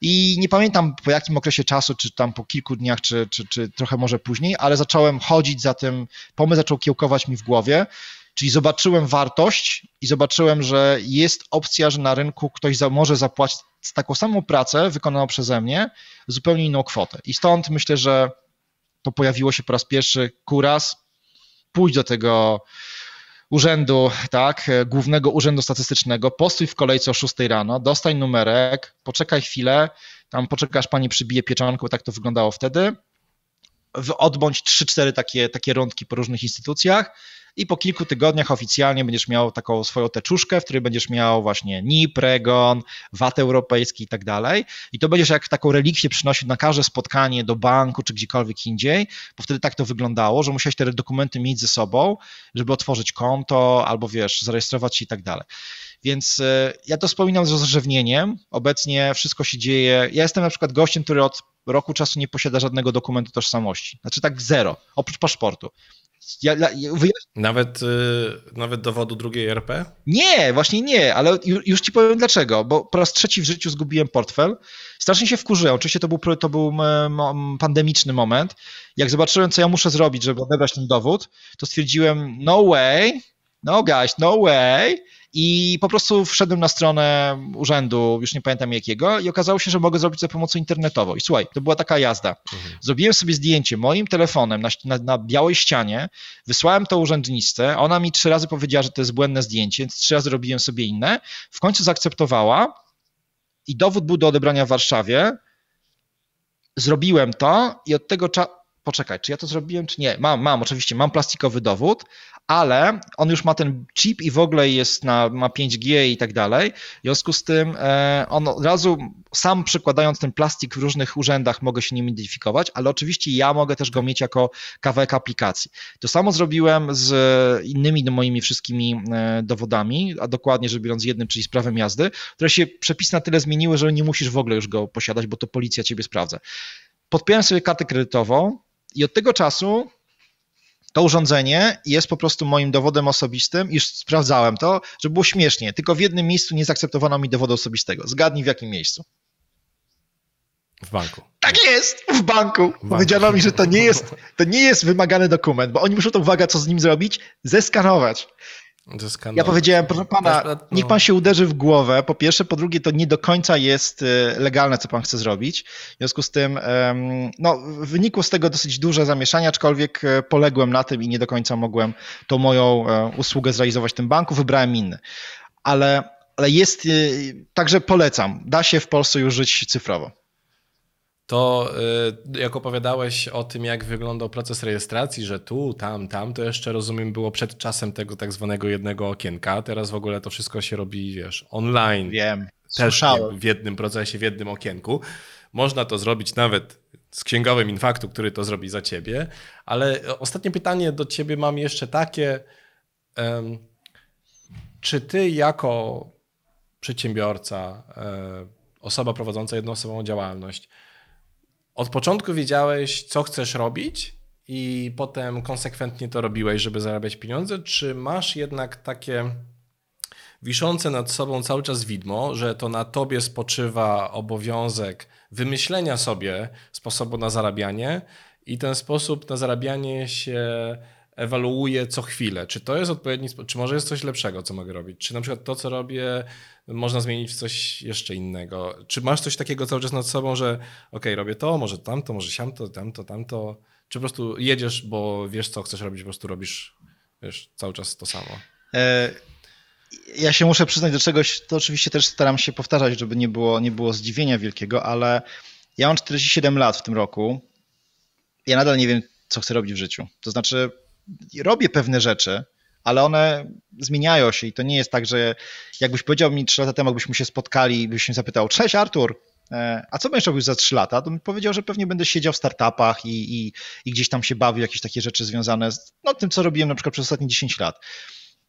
I nie pamiętam po jakim okresie czasu, czy tam po kilku dniach, czy, czy, czy trochę może później, ale zacząłem chodzić za tym, pomysł zaczął kiełkować mi w głowie, czyli zobaczyłem wartość i zobaczyłem, że jest opcja, że na rynku ktoś za, może zapłacić taką samą pracę wykonaną przeze mnie zupełnie inną kwotę. I stąd myślę, że to pojawiło się po raz pierwszy kuras, pójść do tego urzędu, tak, Głównego Urzędu Statystycznego, postój w kolejce o 6 rano, dostań numerek, poczekaj chwilę, tam poczekasz, pani przybije pieczonkę, tak to wyglądało wtedy, odbądź 3-4 takie, takie rundki po różnych instytucjach i po kilku tygodniach oficjalnie będziesz miał taką swoją teczuszkę, w której będziesz miał właśnie NIP, REGON, VAT europejski i tak dalej. I to będziesz jak taką relikwię przynosił na każde spotkanie do banku czy gdziekolwiek indziej, bo wtedy tak to wyglądało, że musiałeś te dokumenty mieć ze sobą, żeby otworzyć konto albo wiesz, zarejestrować się i tak dalej. Więc e, ja to wspominam z rozrzewnieniem. Obecnie wszystko się dzieje. Ja jestem na przykład gościem, który od roku czasu nie posiada żadnego dokumentu tożsamości. Znaczy tak zero, oprócz paszportu. Ja, ja, nawet, y, nawet dowodu drugiej RP? Nie, właśnie nie, ale już ci powiem dlaczego, bo po raz trzeci w życiu zgubiłem portfel. Strasznie się wkurzyłem. Oczywiście to był, to był pandemiczny moment. Jak zobaczyłem, co ja muszę zrobić, żeby odebrać ten dowód, to stwierdziłem, no way, no guys, no way. I po prostu wszedłem na stronę urzędu, już nie pamiętam jakiego, i okazało się, że mogę zrobić za pomocą internetową. I słuchaj, to była taka jazda. Mhm. Zrobiłem sobie zdjęcie moim telefonem na, na, na, białej ścianie, wysłałem to urzędniczce, ona mi trzy razy powiedziała, że to jest błędne zdjęcie, więc trzy razy robiłem sobie inne. W końcu zaakceptowała i dowód był do odebrania w Warszawie. Zrobiłem to i od tego czasu. Poczekaj, czy ja to zrobiłem, czy nie? Mam, mam, oczywiście, mam plastikowy dowód, ale on już ma ten chip i w ogóle jest na, ma 5G i tak dalej. W związku z tym e, on od razu sam przykładając ten plastik w różnych urzędach mogę się nim identyfikować, ale oczywiście ja mogę też go mieć jako kawałek aplikacji. To samo zrobiłem z innymi moimi wszystkimi e, dowodami, a dokładnie rzecz biorąc jednym, czyli z prawem jazdy, które się przepisy na tyle zmieniły, że nie musisz w ogóle już go posiadać, bo to policja ciebie sprawdza. Podpiąłem sobie kartę kredytową i od tego czasu to urządzenie jest po prostu moim dowodem osobistym. Już sprawdzałem to, żeby było śmiesznie. Tylko w jednym miejscu nie zaakceptowano mi dowodu osobistego. Zgadnij w jakim miejscu. W banku. Tak jest! W banku. W Powiedziano mi, że to nie, jest, to nie jest wymagany dokument, bo oni muszą to, uwaga, co z nim zrobić? Zeskanować. Ja powiedziałem, proszę pana, no. niech pan się uderzy w głowę. Po pierwsze, po drugie, to nie do końca jest e, legalne, co pan chce zrobić. W związku z tym, no, wynikło z tego dosyć duże zamieszanie, aczkolwiek e, poległem na tym i nie do końca mogłem tą moją e, usługę zrealizować w tym banku, wybrałem inny. Ale, ale jest, także polecam. Da się w Polsce już żyć cyfrowo to y, jak opowiadałeś o tym, jak wyglądał proces rejestracji, że tu, tam, tam, to jeszcze rozumiem było przed czasem tego tak zwanego jednego okienka. Teraz w ogóle to wszystko się robi, wiesz, online. Wiem, też w jednym procesie, w jednym okienku. Można to zrobić nawet z księgowym infaktu, który to zrobi za ciebie. Ale ostatnie pytanie do ciebie mam jeszcze takie. Um, czy ty jako przedsiębiorca, e, osoba prowadząca jednoosobową działalność, od początku wiedziałeś, co chcesz robić i potem konsekwentnie to robiłeś, żeby zarabiać pieniądze, czy masz jednak takie wiszące nad sobą cały czas widmo, że to na tobie spoczywa obowiązek wymyślenia sobie sposobu na zarabianie i ten sposób na zarabianie się ewaluuje co chwilę. Czy to jest odpowiedni czy może jest coś lepszego, co mogę robić? Czy na przykład to, co robię, można zmienić w coś jeszcze innego? Czy masz coś takiego cały czas nad sobą, że ok, robię to, może tamto, może siamto, tamto, tamto? Czy po prostu jedziesz, bo wiesz, co chcesz robić, po prostu robisz wiesz, cały czas to samo? E, ja się muszę przyznać do czegoś, to oczywiście też staram się powtarzać, żeby nie było, nie było zdziwienia wielkiego, ale ja mam 47 lat w tym roku. Ja nadal nie wiem, co chcę robić w życiu. To znaczy, robię pewne rzeczy, ale one zmieniają się i to nie jest tak, że jakbyś powiedział mi trzy lata temu, jakbyśmy się spotkali i byś się zapytał, cześć Artur, e, a co będziesz robił za trzy lata? To bym powiedział, że pewnie będę siedział w startupach i, i, i gdzieś tam się bawił, jakieś takie rzeczy związane z no, tym, co robiłem na przykład przez ostatnie 10 lat.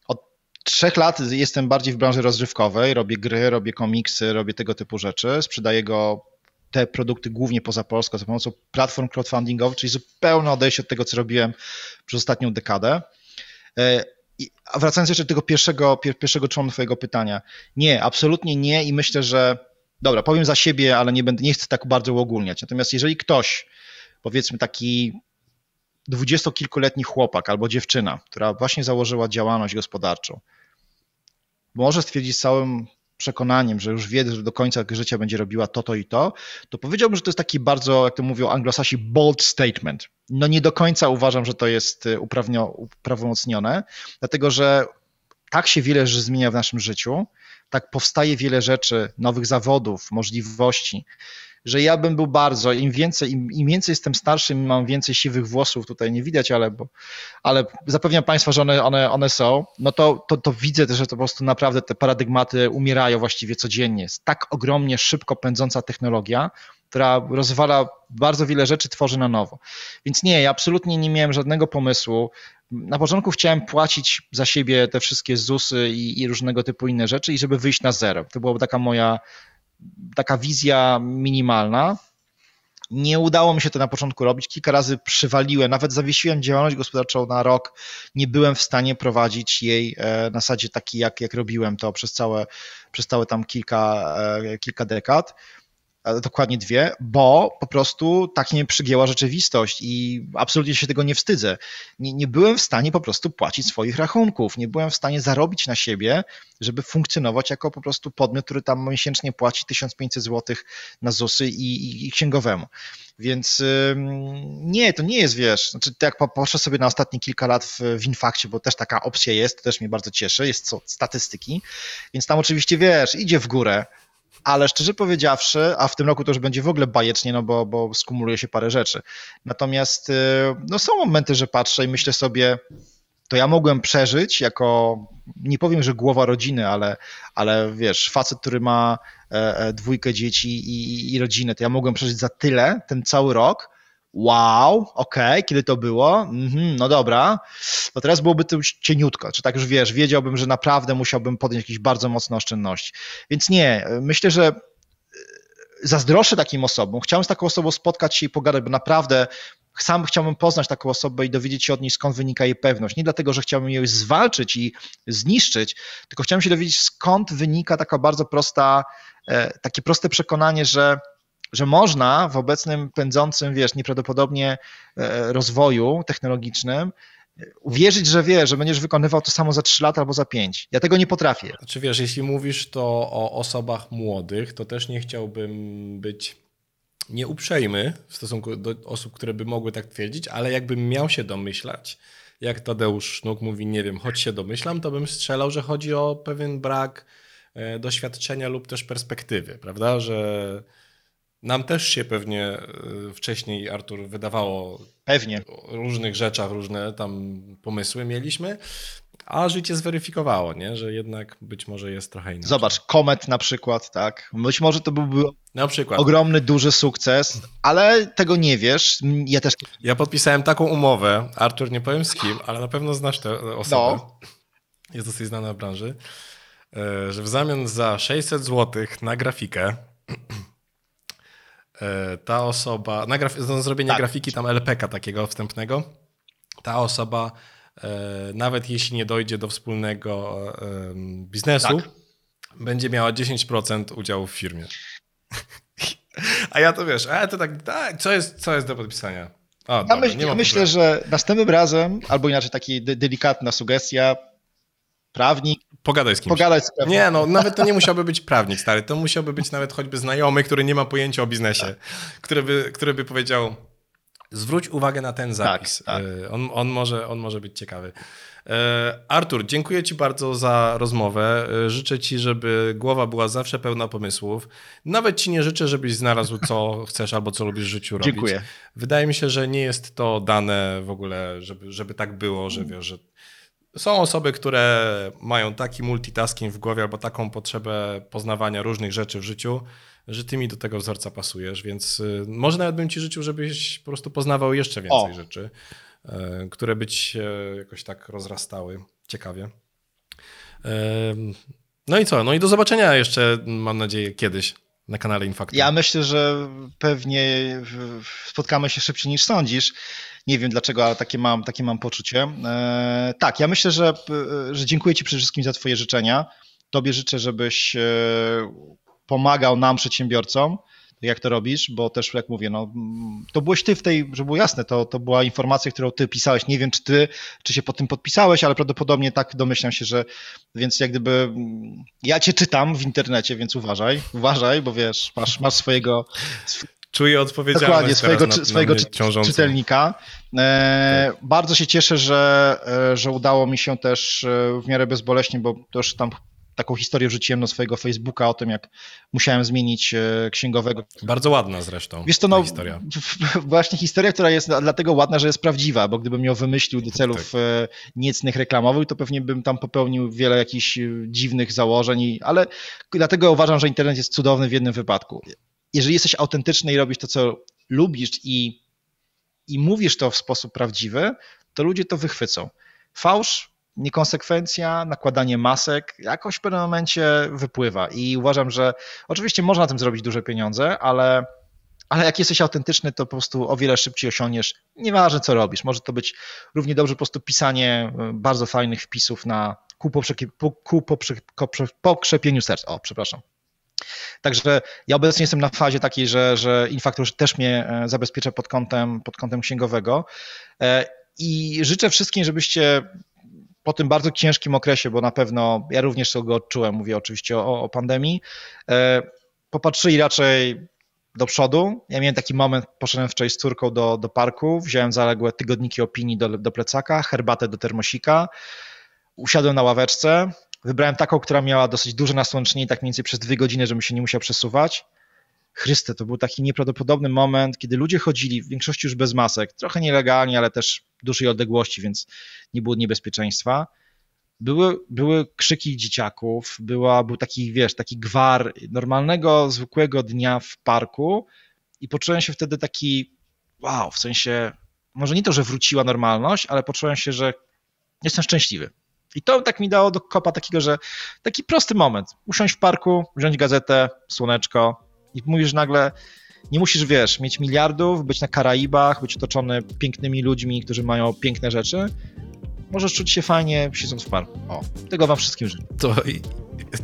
Od trzech lat jestem bardziej w branży rozrywkowej, robię gry, robię komiksy, robię tego typu rzeczy, sprzedaję go te produkty głównie poza Polską za pomocą platform crowdfundingowych, czyli zupełne odejście od tego, co robiłem przez ostatnią dekadę. E, a wracając jeszcze do tego pierwszego, pierwszego członu twojego pytania. Nie, absolutnie nie i myślę, że dobra, powiem za siebie, ale nie, będę, nie chcę tak bardzo uogólniać. Natomiast jeżeli ktoś, powiedzmy taki dwudziestokilkuletni chłopak albo dziewczyna, która właśnie założyła działalność gospodarczą, może stwierdzić z całym przekonaniem, że już wie, że do końca życia będzie robiła to, to i to, to powiedziałbym, że to jest taki bardzo, jak to mówią anglosasi, bold statement. No nie do końca uważam, że to jest y, uprawomocnione, dlatego że tak się wiele rzeczy zmienia w naszym życiu, tak powstaje wiele rzeczy, nowych zawodów, możliwości, że ja bym był bardzo, im więcej, im, im więcej jestem starszy, mam więcej siwych włosów, tutaj nie widać, ale, bo, ale zapewniam Państwa, że one, one, one są, no to, to, to widzę też, że to po prostu naprawdę te paradygmaty umierają właściwie codziennie. Jest tak ogromnie szybko pędząca technologia, która rozwala bardzo wiele rzeczy, tworzy na nowo. Więc nie, ja absolutnie nie miałem żadnego pomysłu. Na początku chciałem płacić za siebie te wszystkie ZUSy i, i różnego typu inne rzeczy i żeby wyjść na zero. To była taka moja taka wizja minimalna. Nie udało mi się to na początku robić. Kilka razy przywaliłem, nawet zawiesiłem działalność gospodarczą na rok. Nie byłem w stanie prowadzić jej e, na zasadzie takiej, jak, jak robiłem to przez całe, przez całe tam kilka, e, kilka dekad dokładnie dwie, bo po prostu tak mnie przygięła rzeczywistość i absolutnie się tego nie wstydzę. Nie, nie byłem w stanie po prostu płacić swoich rachunków, nie byłem w stanie zarobić na siebie, żeby funkcjonować jako po prostu podmiot, który tam miesięcznie płaci 1500 zł na ZUSy i, i, i księgowemu. Więc nie, to nie jest, wiesz, znaczy jak popatrzę sobie na ostatnie kilka lat w, w Infakcie, bo też taka opcja jest, to też mnie bardzo cieszy, jest co, statystyki, więc tam oczywiście, wiesz, idzie w górę, ale szczerze powiedziawszy, a w tym roku to już będzie w ogóle bajecznie, no bo, bo skumuluje się parę rzeczy. Natomiast y, no są momenty, że patrzę i myślę sobie, to ja mogłem przeżyć jako, nie powiem, że głowa rodziny, ale, ale wiesz, facet, który ma e, e, dwójkę dzieci i, i rodzinę, to ja mogłem przeżyć za tyle ten cały rok. Wow, okej, okay, kiedy to było? Mhm, no dobra, to teraz byłoby to już cieniutko, czy tak już wiesz, wiedziałbym, że naprawdę musiałbym podjąć jakieś bardzo mocne oszczędności. Więc nie, myślę, że zazdroszczę takim osobom, chciałem z taką osobą spotkać się i pogadać, bo naprawdę sam chciałbym poznać taką osobę i dowiedzieć się od niej, skąd wynika jej pewność. Nie dlatego, że chciałbym ją zwalczyć i zniszczyć, tylko chciałem się dowiedzieć, skąd wynika taka bardzo prosta, e, takie proste przekonanie, że, że można w obecnym pędzącym, wiesz, nieprawdopodobnie e, rozwoju technologicznym uwierzyć, że wie, że będziesz wykonywał to samo za 3 lata albo za 5. Ja tego nie potrafię. Znaczy wiesz, jeśli mówisz to o osobach młodych, to też nie chciałbym być nieuprzejmy w stosunku do osób, które by mogły tak twierdzić, ale jakbym miał się domyślać, jak Tadeusz Sznuk mówi, nie wiem, choć się domyślam, to bym strzelał, że chodzi o pewien brak e, doświadczenia lub też perspektywy, prawda, że nam też się pewnie e, wcześniej, Artur, wydawało pewnie o różnych rzeczach, różne tam pomysły mieliśmy, a życie zweryfikowało, nie? że jednak być może jest trochę inaczej. Zobacz, Komet na przykład, tak? Być może to byłby na przykład. ogromny, duży sukces, ale tego nie wiesz. Ja też. Ja podpisałem taką umowę, Artur, nie powiem z kim, ale na pewno znasz tę osobę. No. Jest dosyć znana w branży, e, że w zamian za 600 zł na grafikę ta osoba, na graf- za zrobienie tak. grafiki tam LPK takiego wstępnego, ta osoba E, nawet jeśli nie dojdzie do wspólnego biznesu, tak. będzie miała 10% udziału w firmie. A ja to wiesz, a to tak, tak co, jest, co jest do podpisania? O, ja, dobra, myśl, myślę, że następnym razem, albo inaczej taki de delikatna sugestia, prawnik. Pogadaj z kimś. Pogadaj z. Nie, no nawet to nie musiałby być prawnik, stary. To musiałby być nawet choćby znajomy, który nie ma pojęcia o biznesie, który by, który by powiedział, Zwróć uwagę na ten zapis. Tak, tak. On, on, może, on może być ciekawy. E, Artur, dziękuję Ci bardzo za rozmowę. E, życzę Ci, żeby głowa była zawsze pełna pomysłów. Nawet Ci nie życzę, żebyś znalazł, co chcesz albo co lubisz w życiu robić. Dziękuję. Wydaje mi się, że nie jest to dane w ogóle, żeby, żeby tak było, że wiesz, że są osoby, które mają taki multitasking w głowie albo taką potrzebę poznawania różnych rzeczy w życiu, że ty mi do tego wzorca pasujesz, więc y, może nawet bym ci życzył, żebyś po prostu poznawał jeszcze więcej o. rzeczy, y, które by ci się jakoś tak rozrastały ciekawie. No i co? No i do zobaczenia jeszcze, mam nadzieję, kiedyś na kanale Infaktu. Ja myślę, że pewnie spotkamy się szybciej niż sądzisz. Nie wiem dlaczego, ale takie mam, takie mam poczucie. E, tak, ja myślę, że, że dziękuję Ci przede wszystkim za Twoje życzenia. Tobie życzę, żebyś e, pomagał nam, przedsiębiorcom, jak to robisz, bo też jak mówię, no, to byłeś ty w tej, żeby było jasne, to, to była informacja, którą ty pisałeś. Nie wiem, czy ty, czy się pod tym podpisałeś, ale prawdopodobnie tak domyślam się, że więc jak gdyby ja cię czytam w internecie, więc uważaj, uważaj, bo wiesz, masz, masz swojego. Czuję odpowiedzialność Dokładnie, swojego, na, swojego na czytelnika. E, tak. Bardzo się cieszę, że, e, że udało mi się też e, w miarę bezboleśnie, bo już tam taką historię wrzuciłem na swojego Facebooka o tym, jak musiałem zmienić e, księgowego. Bardzo ładna zresztą Wiesz to, no, historia. Właśnie historia, która jest dlatego ładna, że jest prawdziwa, bo gdybym ją wymyślił do celów tak. Niecnych reklamowych, to pewnie bym tam popełnił wiele jakichś dziwnych założeń, ale dlatego uważam, że internet jest cudowny w jednym wypadku. Jeżeli jesteś autentyczny i robisz to, co lubisz i, i mówisz to w sposób prawdziwy, to ludzie to wychwycą. Fałsz niekonsekwencja, nakładanie masek jakoś w pewnym momencie wypływa i uważam, że oczywiście można na tym zrobić duże pieniądze, ale, ale jak jesteś autentyczny, to po prostu o wiele szybciej osiągniesz, nieważne co robisz. Może to być równie dobrze po prostu pisanie y, bardzo fajnych wpisów na ku, ku pokrzepieniu serc. O, przepraszam. Także ja obecnie jestem na fazie takiej, że, że Infactor też mnie e, zabezpiecza pod kątem, pod kątem księgowego. E, I życzę wszystkim, żebyście po tym bardzo ciężkim okresie, bo na pewno ja również go odczułem, mówię oczywiście o, o pandemii, e, popatrzyli raczej do przodu. Ja miałem taki moment, poszedłem wczoraj z córką do, do parku, wziąłem zaległe tygodniki opinii do, do plecaka, herbatę do termosika, usiadłem na ławeczce, wybrałem taką, która miała dosyć duże nasłonecznienie, tak mniej więcej przez dwie godziny, żebym się nie musiał przesuwać. Chryste, to był taki nieprawdopodobny moment, kiedy ludzie chodzili, w większości już bez masek, trochę nielegalnie, ale też dużej odległości, więc nie było niebezpieczeństwa. Były, były krzyki dzieciaków, była, był taki, wiesz, taki gwar normalnego, zwykłego dnia w parku i poczułem się wtedy taki wow, w sensie, może nie to, że wróciła normalność, ale poczułem się, że jestem szczęśliwy. I to tak mi dało do kopa takiego, że taki prosty moment. Usiąść w parku, wziąć gazetę, słoneczko i mówisz nagle, nie musisz, wiesz, mieć miliardów, być na Karaibach, być otoczony pięknymi ludźmi, którzy mają piękne rzeczy. Możesz czuć się fajnie siedząc w parku. O, tego wam wszystkim życzę. To,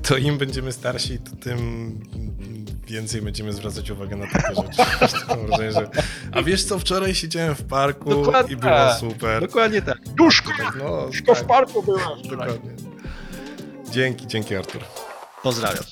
to im będziemy starsi, to tym więcej będziemy zwracać uwagę na takie rzeczy. Wrażenie, że... A wiesz co, wczoraj siedziałem w parku Dokładnie i było tak. super. Dokładnie tak. Duszko! No, Duszko w tak, parku byłem. dokładnie. Dzięki, dzięki Artur. Pozdrawiam.